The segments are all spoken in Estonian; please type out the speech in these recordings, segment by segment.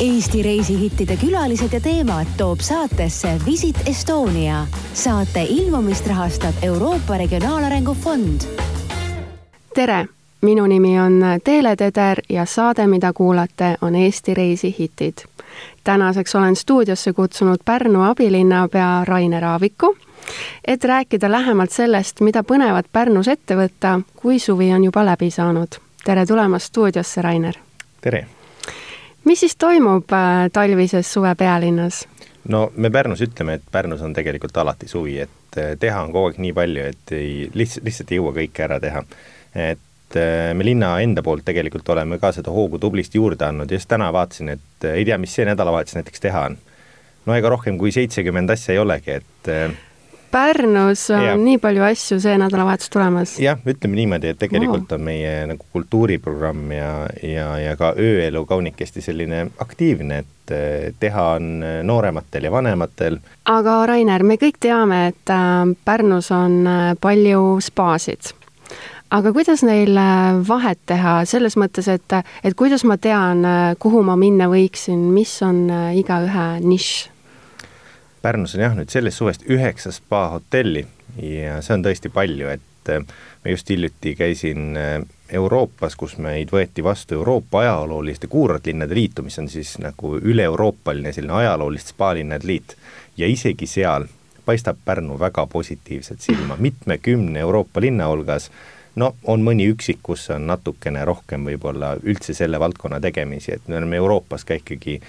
Eesti reisihittide külalised ja teemad toob saatesse Visit Estonia. saate ilmumist rahastab Euroopa Regionaalarengu Fond. tere, minu nimi on Teele Teder ja saade, mida kuulate, on Eesti reisihitid. tänaseks olen stuudiosse kutsunud Pärnu abilinnapea Rainer Aaviku, et rääkida lähemalt sellest, mida põnevat Pärnus ette võtta, kui suvi on juba läbi saanud. tere tulemast stuudiosse, Rainer! tere! Mis siis toimub äh, talvises suve pealinnas? no me Pärnus ütleme, et Pärnus on tegelikult alati suvi, et äh, teha on kogu aeg nii palju, et ei, lihtsalt, lihtsalt ei jõua kõike ära teha. et äh, me linna enda poolt tegelikult oleme ka seda hoogu tublisti juurde andnud ja just täna vaatasin, et ei tea, mis see nädalavahetus näiteks teha on. no ega rohkem kui seitsekümmend asja ei olegi, et Pärnus on ja. nii palju asju see nädalavahetus tulemas. jah, ütleme niimoodi, et tegelikult on meie nagu kultuuriprogramm ja, ja, ja ka ööelu kaunikesti selline aktiivne, et eh, teha on noorematel ja vanematel. aga Rainer, me kõik teame, et äh, Pärnus on äh, palju spaasid aga kuidas neil äh, vahet teha selles mõttes, et, et kuidas ma tean, kuhu ma minna võiksin, mis on igaühe nišš? Pärnus on jah, nüüd sellest suvest üheksa spa-hotelli ja see on tõesti palju, et äh, ma just hiljuti käisin äh, Euroopas, kus meid võeti vastu Euroopa ajalooliste kuurortlinnade liitu, mis on siis nagu üle-euroopaline selline ajalooliste spalinnade liit. Ja isegi seal paistab Pärnu väga positiivselt silma, mitmekümne Euroopa linna hulgas no on mõni üksik, kus on natukene rohkem võib-olla üldse selle valdkonna tegemisi, et me oleme Euroopas ka ikkagi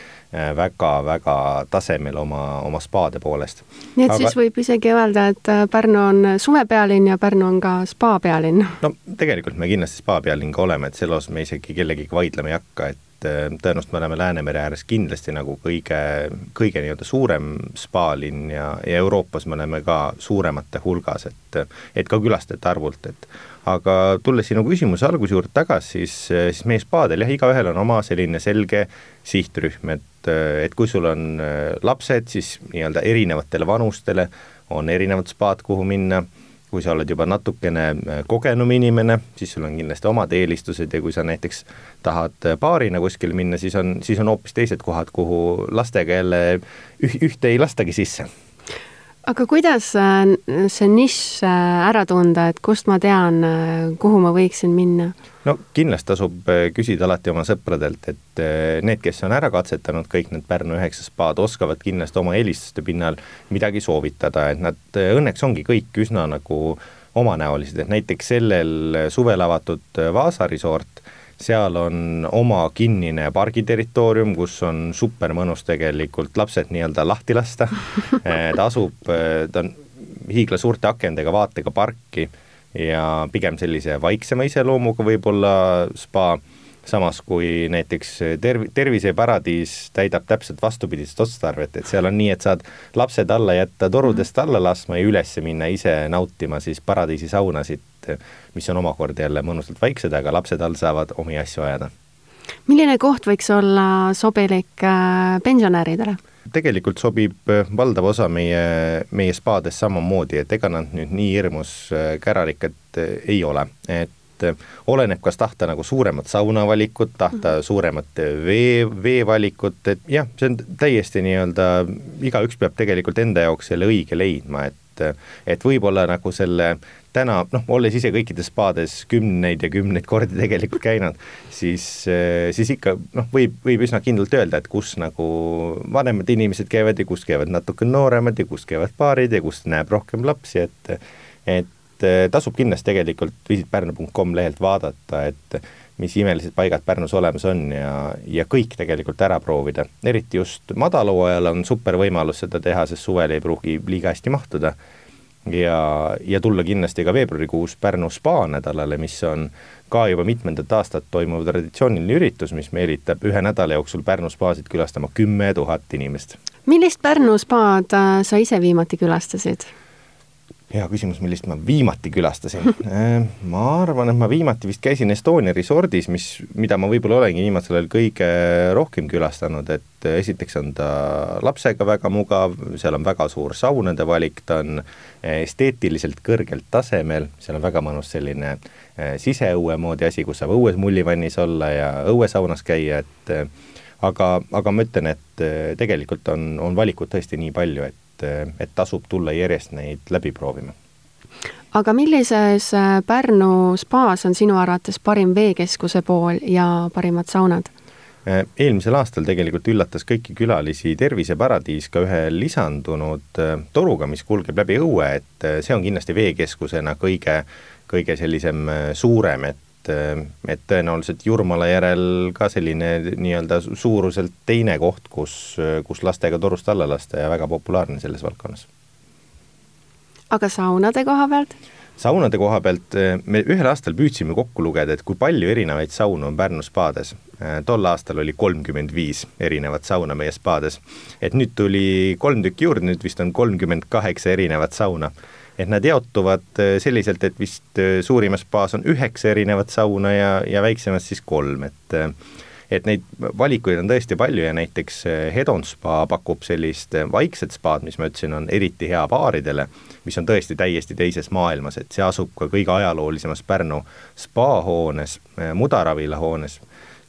väga-väga äh, tasemel oma, oma spaade poolest. nii et Aga... siis võib isegi öelda, et äh, Pärnu on suvepealinn ja Pärnu on ka spa pealinn? no tegelikult me kindlasti spa pealinn ka oleme, et selle osas me isegi kellegagi vaidlema ei hakka, et äh, tõenäoliselt me oleme Läänemere ääres kindlasti nagu kõige, kõige nii-öelda suurem spaalinn ja, ja Euroopas me oleme ka suuremate hulgas, et, et ka külastajate arvult, et aga tulles sinu küsimuse alguse juurde tagasi, siis, siis meie spaadel jah, igaühel on oma selline selge sihtrühm, et, et kui sul on äh, lapsed, siis nii-öelda erinevatele vanustele on erinevad spaad, kuhu minna. Kui sa oled juba natukene kogenum inimene, siis sul on kindlasti omad eelistused ja kui sa näiteks tahad paarina kuskile minna, siis on, siis on hoopis teised kohad, kuhu lastega jälle üh-, ühte ei lastagi sisse aga kuidas äh, see nišš ära tunda, et kust ma tean, kuhu ma võiksin minna? no kindlasti tasub küsida alati oma sõpradelt, et need, kes on ära katsetanud kõik need Pärnu üheksa spaad, oskavad kindlasti oma eelistuste pinnal midagi soovitada, et nad õnneks ongi kõik üsna nagu omanäolised, et näiteks sellel suvel avatud Vaasa resort, seal on oma kinnine pargiterritoorium, kus on super mõnus tegelikult lapsed nii-öelda lahti lasta. Ta asub, ta on hiigla suurte akendega vaatega parki ja pigem sellise vaiksema iseloomuga võib-olla spa, samas kui näiteks terv-, terviseparadiis täidab täpselt vastupidist otstarvet, et seal on nii, et saad lapsed alla jätta torudest alla laskma ja üles minna ise nautima siis paradiisi saunasid, mis on omakorda jälle mõnusalt vaiksed, aga lapsed all saavad omi asju ajada. milline koht võiks olla sobilik äh, pensionäridele? tegelikult sobib äh, valdav osa meie, meie spaadest samamoodi, et ega nad nüüd nii hirmus äh, kärarikkad äh, ei ole, et oleneb, kas tahta nagu suuremat saunavalikut, tahta mhm. suuremat vee, veevalikut, et jah, see on täiesti nii-öelda, igaüks peab tegelikult enda jaoks selle õige leidma, et et võib-olla nagu selle täna noh, olles ise kõikides spaades kümneid ja kümneid kordi tegelikult käinud, siis, siis ikka noh, võib, võib üsna kindlalt öelda, et kus nagu vanemad inimesed käivad ja kus käivad natuke nooremad ja kus käivad paarid ja kus näeb rohkem lapsi, et et tasub kindlasti tegelikult visitpärnu.com lehelt vaadata, et mis imelised paigad Pärnus olemas on ja, ja kõik tegelikult ära proovida. eriti just madalhooajal on super võimalus seda teha, sest suvel ei pruugi liiga hästi mahtuda ja, ja tulla kindlasti ka veebruarikuus Pärnu spa nädalale, mis on ka juba mitmendat aastat toimuv traditsiooniline üritus, mis meelitab ühe nädala jooksul Pärnu spaasid külastama kümme tuhat inimest. millist Pärnu spaad äh, sa ise viimati külastasid? Hea küsimus, millist ma viimati külastasin. Äh, ma arvan, et ma viimati vist käisin Estonia resordis, mis, mida ma võib-olla olengi viimasel ajal kõige rohkem külastanud, et esiteks on ta lapsega väga mugav, seal on väga suur saunade valik, ta on esteetiliselt kõrgelt tasemel, seal on väga mõnus selline äh, siseõue moodi asi, kus saab õues mullivannis olla ja õuesaunas käia, et aga, aga ma ütlen, et tegelikult on, on valikut tõesti nii palju, et, et tasub tulla järjest neid läbi proovima aga millises Pärnu spaas on sinu arvates parim veekeskuse pool ja parimad saunad? Äh, eelmisel aastal tegelikult üllatas kõiki külalisi Terviseparadiis ka ühe lisandunud äh, toruga, mis kulgeb läbi õue, et äh, see on kindlasti veekeskusena kõige, kõige sellisem suurem, et et tõenäoliselt Jurmala järel ka selline nii-öelda suuruselt teine koht, kus, kus lastega torust alla lasta ja väga populaarne selles valdkonnas. aga saunade koha pealt? saunade koha pealt me ühel aastal püüdsime kokku lugeda, et kui palju erinevaid saunu on Pärnu spaades. Tol aastal oli kolmkümmend viis erinevat sauna meie spaades. et nüüd tuli kolm tükki juurde, nüüd vist on kolmkümmend kaheksa erinevat sauna. Et nad jaotuvad eh, selliselt, et vist suurimas spaas on üheksa erinevat sauna ja, ja väiksemas siis kolm, et et neid valikuid on tõesti palju ja näiteks Hedon spa pakub sellist vaikset spaad, mis ma ütlesin, on eriti hea paaridele mis on tõesti täiesti teises maailmas, et see asub ka kõige ajaloolisemas Pärnu spaahoones, äh, Mudaravila hoones,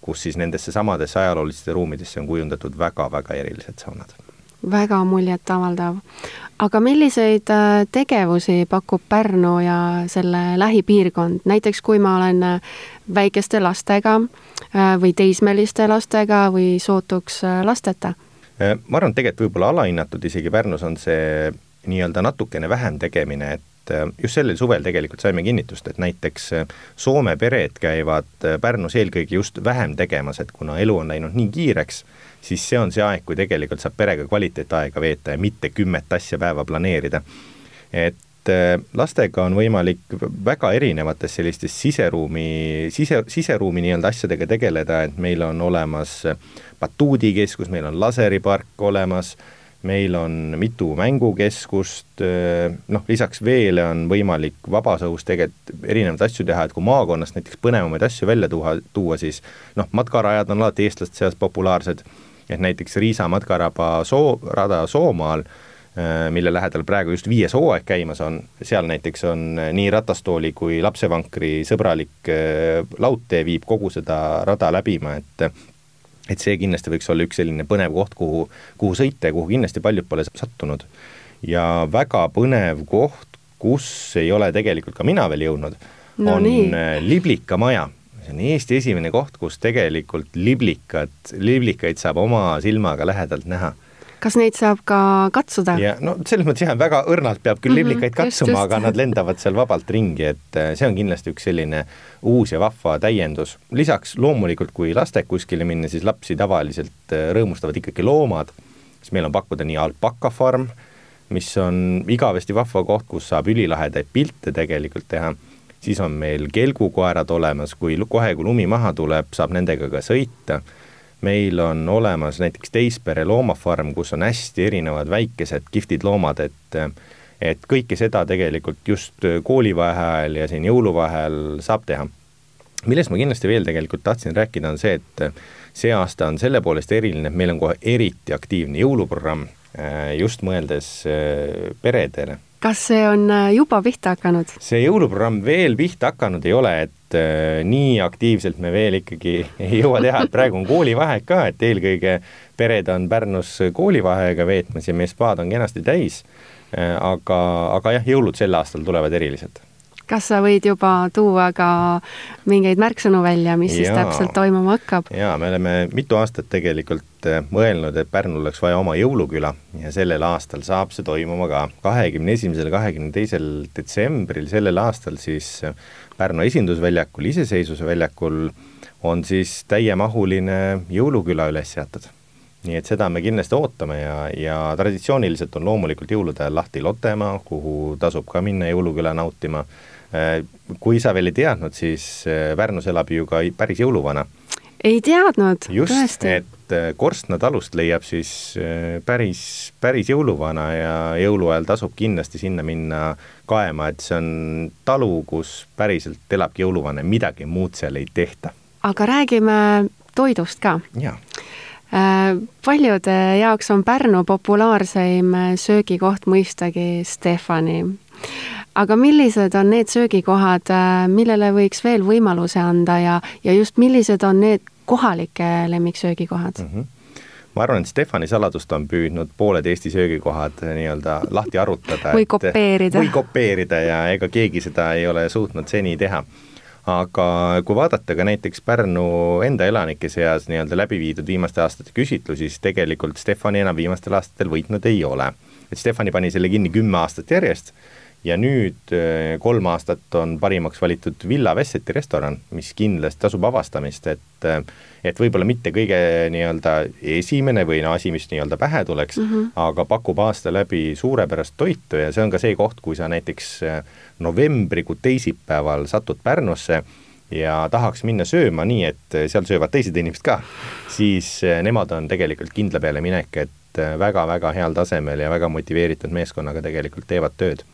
kus siis nendesse samadesse ajaloolistesse ruumidesse on kujundatud väga-väga erilised saunad. Väga muljetavaldav. aga milliseid äh, tegevusi pakub Pärnu ja selle lähipiirkond, näiteks kui ma olen äh, väikeste lastega või teismeliste lastega või sootuks lasteta? ma arvan, et tegelikult võib-olla alahinnatud isegi Pärnus on see nii-öelda natukene vähem tegemine, et äh, just sellel suvel tegelikult saime kinnitust, et näiteks äh, Soome pered käivad äh, Pärnus eelkõige just vähem tegemas, et kuna elu on läinud nii kiireks, siis see on see aeg, kui tegelikult saab perega kvaliteetaega veeta ja mitte kümmet asja päeva planeerida. et lastega on võimalik väga erinevates sellistes siseruumi, sise, siseruumi nii-öelda asjadega tegeleda, et meil on olemas batuudikeskus, meil on laseripark olemas meil on mitu mängukeskust, noh lisaks veele on võimalik vabas õhus tegelikult erinevaid asju teha, et kui maakonnast näiteks põnevamaid asju välja tuua, tuua, siis noh, matkarajad on alati eestlaste seas populaarsed, et näiteks Riisa matkaraba soo, rada Soomaal, mille lähedal praegu just viies hooaeg käimas on, seal näiteks on nii ratastooli kui lapsevankri sõbralik laudtee viib kogu seda rada läbima, et et see kindlasti võiks olla üks selline põnev koht, kuhu, kuhu sõita ja kuhu kindlasti paljud pole sattunud. ja väga põnev koht, kus ei ole tegelikult ka mina veel jõudnud no, on nii. Äh, Liblika maja. see on Eesti esimene koht, kus tegelikult liblikat, liblikaid saab oma silmaga lähedalt näha kas neid saab ka katsuda? ja no selles mõttes jah, väga õrnalt peab küll mm -hmm, liblikaid katsuma, aga nad lendavad seal vabalt ringi, et äh, see on kindlasti üks selline uus ja vahva täiendus. lisaks loomulikult, kui lastega kuskile minna, siis lapsi tavaliselt äh, rõõmustavad ikkagi loomad, siis meil on pakkuda nii alpakafarm, mis on igavesti vahva koht, kus saab ülilahedaid pilte tegelikult teha, siis on meil kelgukoerad olemas, kui kohe, kui lumi maha tuleb, saab nendega ka sõita meil on olemas näiteks Teispere loomafarm, kus on hästi erinevad väikesed kihvtid loomad, et et kõike seda tegelikult just koolivaheajal ja siin jõuluvaheajal saab teha. millest ma kindlasti veel tegelikult tahtsin rääkida, on see, et see aasta on selle poolest eriline, et meil on kohe eriti aktiivne jõuluprogramm, just mõeldes peredele kas see on äh, juba pihta hakanud? see jõuluprogramm veel pihta hakanud ei ole, et äh, nii aktiivselt me veel ikkagi ei jõua teha, et praegu on koolivaheaeg ka, et eelkõige pered on Pärnus koolivaheaega veetmas ja meie spaad on kenasti täis äh,. aga, aga jah, jõulud sel aastal tulevad erilised kas sa võid juba tuua ka mingeid märksõnu välja, mis ja, siis täpselt toimuma hakkab? jaa, me oleme mitu aastat tegelikult äh, mõelnud, et Pärnul oleks vaja oma jõuluküla ja sellel aastal saab see toimuma ka. kahekümne esimesel, kahekümne teisel detsembril sellel aastal siis äh, Pärnu esindusväljakul, Iseseisvuse väljakul on siis täiemahuline jõuluküla üles seatud nii et seda me kindlasti ootame ja, ja traditsiooniliselt on loomulikult jõulude ajal lahti Lottemaa, kuhu tasub ka minna jõuluküla nautima Äh, kui sa veel ei teadnud, siis äh, Pärnus elab ju ka päris jõuluvana. ei teadnud, just, et äh, Korstna talust leiab siis päris, päris jõuluvana ja jõuluajal tasub kindlasti sinna minna kaema, et see on talu, kus päriselt elabki jõuluvana, midagi muud seal ei tehta. aga räägime toidust ka. jaa paljude jaoks on Pärnu populaarseim söögikoht mõistagi Stefani aga millised on need söögikohad, äh, millele võiks veel võimaluse anda ja, ja just millised on need kohalike lemmiksöögikohad mm? -hmm ma arvan, et Stefani saladust on püüdnud pooled Eesti söögikohad nii-öelda lahti arutada. või kopeerida. või kopeerida ja ega keegi seda ei ole suutnud seni teha aga kui vaadata ka näiteks Pärnu enda elanike seas nii-öelda läbi viidud viimaste aastate küsitlusi, siis tegelikult Stefani enam viimastel aastatel võitnud ei ole. et Stefani pani selle kinni kümme aastat järjest ja nüüd äh, kolm aastat on parimaks valitud Villa Vesseti restoran, mis kindlasti tasub avastamist, et äh, et võib-olla mitte kõige nii-öelda esimene või no asi, mis nii-öelda pähe tuleks mm, -hmm. aga pakub aasta läbi suurepärast toitu ja see on ka see koht, kui sa näiteks äh, novembrikuu teisipäeval satud Pärnusse ja tahaks minna sööma nii, et seal söövad teised inimesed ka, siis nemad on tegelikult kindla peale minek, et väga-väga heal tasemel ja väga motiveeritud meeskonnaga tegelikult teevad tööd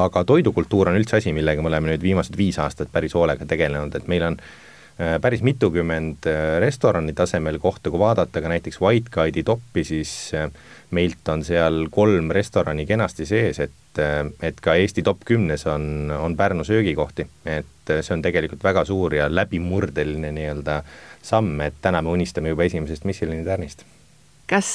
aga toidukultuur on üldse asi, millega me oleme nüüd viimased viis aastat päris hoolega tegelenud, et meil on äh, päris mitukümmend äh, restorani tasemel kohta, kui vaadata ka näiteks White Guide'i toppi, siis äh, meilt on seal kolm restorani kenasti sees, et, et ka Eesti top kümnes on, on Pärnu söögikohti. et see on tegelikult väga suur ja läbimurdeline nii-öelda samm, et täna me unistame juba esimesest Michelini tärnist. kas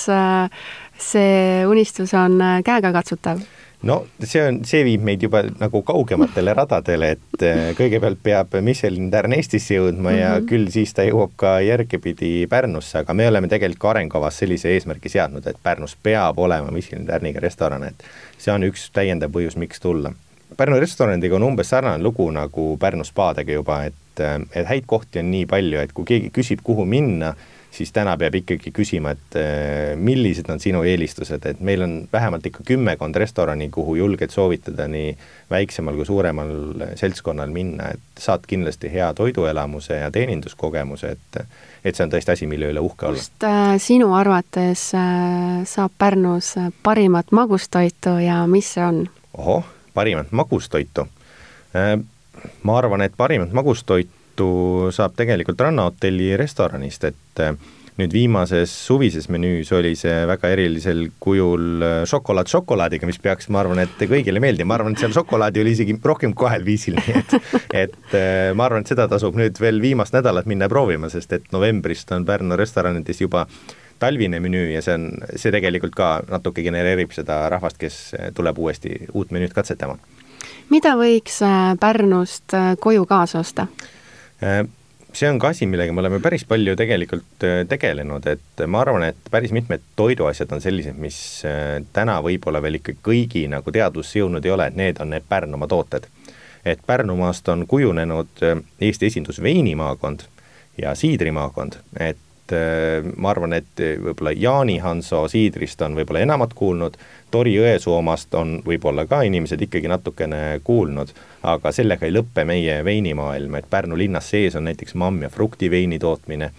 see unistus on käegakatsutav? No see on, see viib meid juba nagu kaugematele radadele, et äh, kõigepealt peab Michelin tärn Eestisse jõudma ja mm -hmm. küll siis ta jõuab ka järgepidi Pärnusse, aga me oleme tegelikult arengukavas sellise eesmärgi seadnud, et Pärnus peab olema Michelin tärniga restoran, et see on üks täiendav põhjus, miks tulla. Pärnu restoranidega on umbes sarnane lugu nagu Pärnu spaadega juba, et, äh, et häid kohti on nii palju, et kui keegi küsib, kuhu minna, siis täna peab ikkagi küsima, et äh, millised on sinu eelistused, et meil on vähemalt ikka kümmekond restorani, kuhu julged soovitada nii väiksemal kui suuremal seltskonnal minna, et saad kindlasti hea toiduelamuse ja teeninduskogemuse, et et see on tõesti asi, mille üle uhke olla. kust äh, sinu arvates äh, saab Pärnus parimat magustoitu ja mis see on? ohoh, parimat magustoitu äh,? ma arvan, et parimat magustoitu juttu saab tegelikult Rannahotelli restoranist, et äh, nüüd viimases suvises menüüs oli see väga erilisel kujul äh, šokolaad šokolaadiga, mis peaks, ma arvan, et kõigile meeldima, ma arvan, et seal šokolaadi oli isegi rohkem kui kahel viisil, nii et et äh, ma arvan, et seda tasub nüüd veel viimast nädalat minna proovima, sest et novembrist on Pärnu restoranides juba talvine menüü ja see on, see tegelikult ka natuke genereerib seda rahvast, kes tuleb uuesti uut menüüd katsetama. mida võiks Pärnust koju kaasa osta? Äh, see on ka asi, millega me oleme päris palju tegelikult äh, tegelenud, et ma arvan, et päris mitmed toiduasjad on sellised, mis äh, täna võib-olla veel ikka kõigi nagu teadvusse jõudnud ei ole, et need on need Pärnumaa tooted. et Pärnumaast on kujunenud Eesti esindus veinimaakond ja siidrimaakond, et ma arvan, et võib-olla Jaani Hanso siidrist on võib-olla enamat kuulnud, Tori Jõesuu omast on võib-olla ka inimesed ikkagi natukene kuulnud, aga sellega ei lõppe meie veinimaailm, et Pärnu linnas sees on näiteks mamm- ja fruktiveini tootmine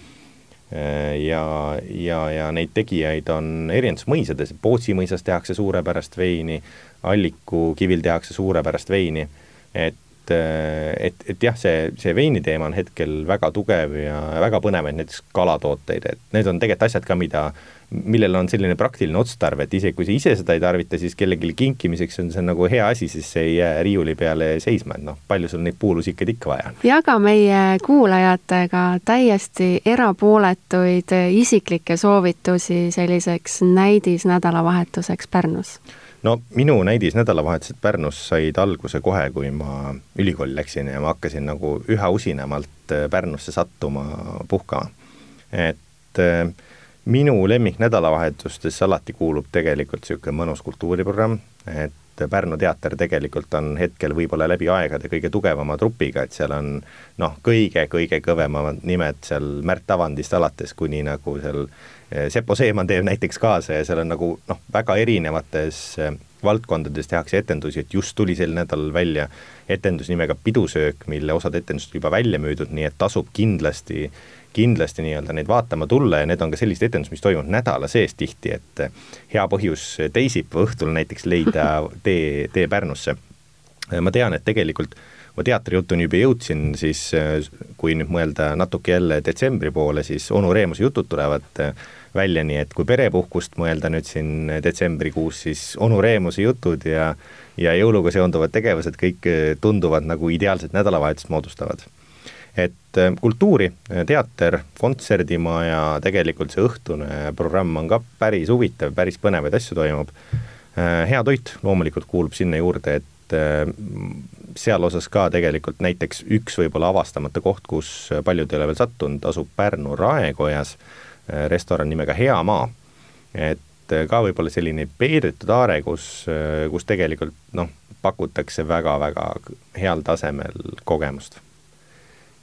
ja, ja, ja neid tegijaid on erinevates mõisades, Pootsi mõisas tehakse suurepärast veini, Alliku kivil tehakse suurepärast veini, et et, et jah, see, see veiniteema on hetkel väga tugev ja väga põnevaid näiteks kalatooteid, et need on tegelikult asjad ka, mida millel on selline praktiline otstarve, et isegi kui sa ise seda ei tarvita, siis kellelegi kinkimiseks on see nagu hea asi, siis see ei jää riiuli peale seisma, et noh, palju sul neid puulusikaid ikka vaja on. jaga meie kuulajatega täiesti erapooletuid isiklikke soovitusi selliseks näidisnädalavahetuseks Pärnus no minu näidisnädalavahetused Pärnus said alguse kohe, kui ma ülikooli läksin ja ma hakkasin nagu üha usinamalt Pärnusse sattuma puhkama. et äh, minu lemmik nädalavahetustes alati kuulub tegelikult niisugune mõnus kultuuriprogramm, et Pärnu teater tegelikult on hetkel võib-olla läbi aegade kõige tugevama trupiga, et seal on noh, kõige-kõige kõvemad nimed seal Märt Avandist alates kuni nagu seal eh, Sepo Seeman teeb näiteks kaasa ja seal on nagu noh, väga erinevates eh, valdkondades tehakse etendusi, et just tuli sel nädalal välja etendus nimega Pidusöök, mille osad etendused juba välja müüdud, nii et tasub kindlasti kindlasti nii-öelda neid vaatama tulla ja need on ka sellised etendused, mis toimuvad nädala sees tihti, et hea põhjus teisipäeva õhtul näiteks leida tee, tee Pärnusse. ma tean, et tegelikult ma teatrijutuni juba jõudsin, siis kui nüüd mõelda natuke jälle detsembri poole, siis onu Reemuse jutud tulevad välja, nii et kui perepuhkust mõelda nüüd siin detsembrikuus, siis onu Reemuse jutud ja ja jõuluga seonduvad tegevused kõik tunduvad nagu ideaalset nädalavahetust moodustavad et äh, kultuuri, teater, kontserdimaja, tegelikult see õhtune programm on ka päris huvitav, päris põnevaid asju toimub. hea toit loomulikult kuulub sinna juurde, et seal osas ka tegelikult näiteks üks võib-olla avastamata koht, kus paljud ei ole veel sattunud, asub Pärnu Raekojas, restoran nimega Hea Maa. et ka võib-olla selline peidetud aare, kus, kus tegelikult noh, pakutakse väga-väga heal tasemel kogemust.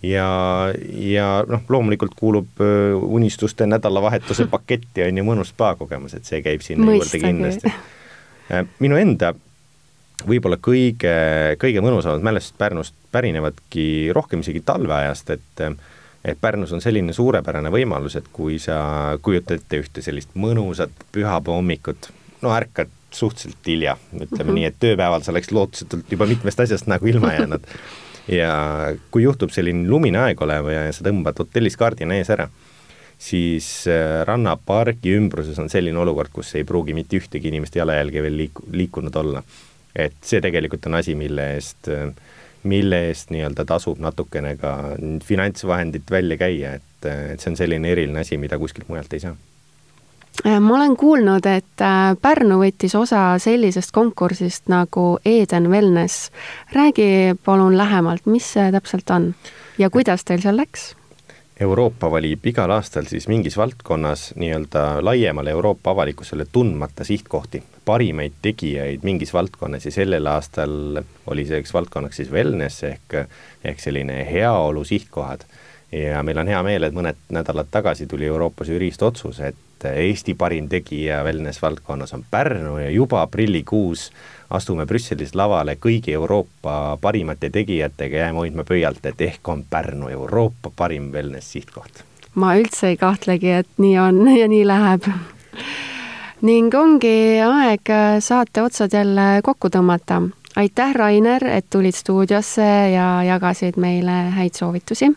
Ja, ja noh, loomulikult kuulub unistuste nädalavahetuse paketti, on ju, mõnus spa-kogemus, et see käib sinna juurde kindlasti. minu enda võib-olla kõige, kõige mõnusamad mälestused Pärnust pärinevadki rohkem isegi talveajast, et et Pärnus on selline suurepärane võimalus, et kui sa kujutad ette ühte sellist mõnusat pühapäeva hommikut, no ärkad suhteliselt hilja, ütleme mm -hmm. nii, et tööpäeval sa oleks lootusetult juba mitmest asjast nagu ilma jäänud. ja kui juhtub selline lumine aeg olema ja sa tõmbad hotellis kardina ees ära, siis äh, rannapargi ümbruses on selline olukord, kus ei pruugi mitte ühtegi inimest jalajälge veel liik-, liikunud olla. et see tegelikult on asi, mille eest, mille eest nii-öelda tasub natukene ka finantsvahendit välja käia, et, et see on selline eriline asi, mida kuskilt mujalt ei saa Äh, ma olen kuulnud, et äh, Pärnu võttis osa sellisest konkursist nagu Eden Wellness. räägi palun lähemalt, mis see täpselt on ja kuidas teil seal läks? Euroopa valib igal aastal siis mingis valdkonnas nii-öelda laiemale Euroopa avalikkusele tundmata sihtkohti, parimaid tegijaid mingis valdkonnas ja sellel aastal oli selleks valdkonnaks siis wellness ehk, ehk selline heaolu sihtkohad. ja meil on hea meel, et mõned nädalad tagasi tuli Euroopa žüriist otsus, et Eesti parim tegija wellness valdkonnas on Pärnu ja juba aprillikuus astume Brüsselis lavale kõigi Euroopa parimate tegijatega, jääme hoidma pöialt, et ehk on Pärnu Euroopa parim wellness sihtkoht. ma üldse ei kahtlegi, et nii on ja nii läheb. ning ongi aeg saate otsad jälle kokku tõmmata. aitäh, Rainer, et tulid stuudiosse ja jagasid meile häid soovitusi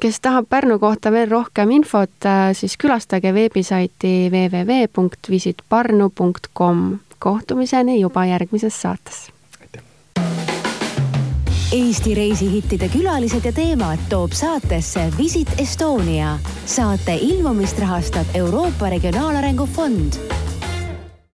kes tahab Pärnu kohta veel rohkem infot, äh, siis külastage veebisaiti www.visitparnu.com. kohtumiseni juba järgmises saates. Eesti reisihittide külalised ja teemad toob saatesse Visit Estonia. saate ilmumist rahastab Euroopa Regionaalarengu Fond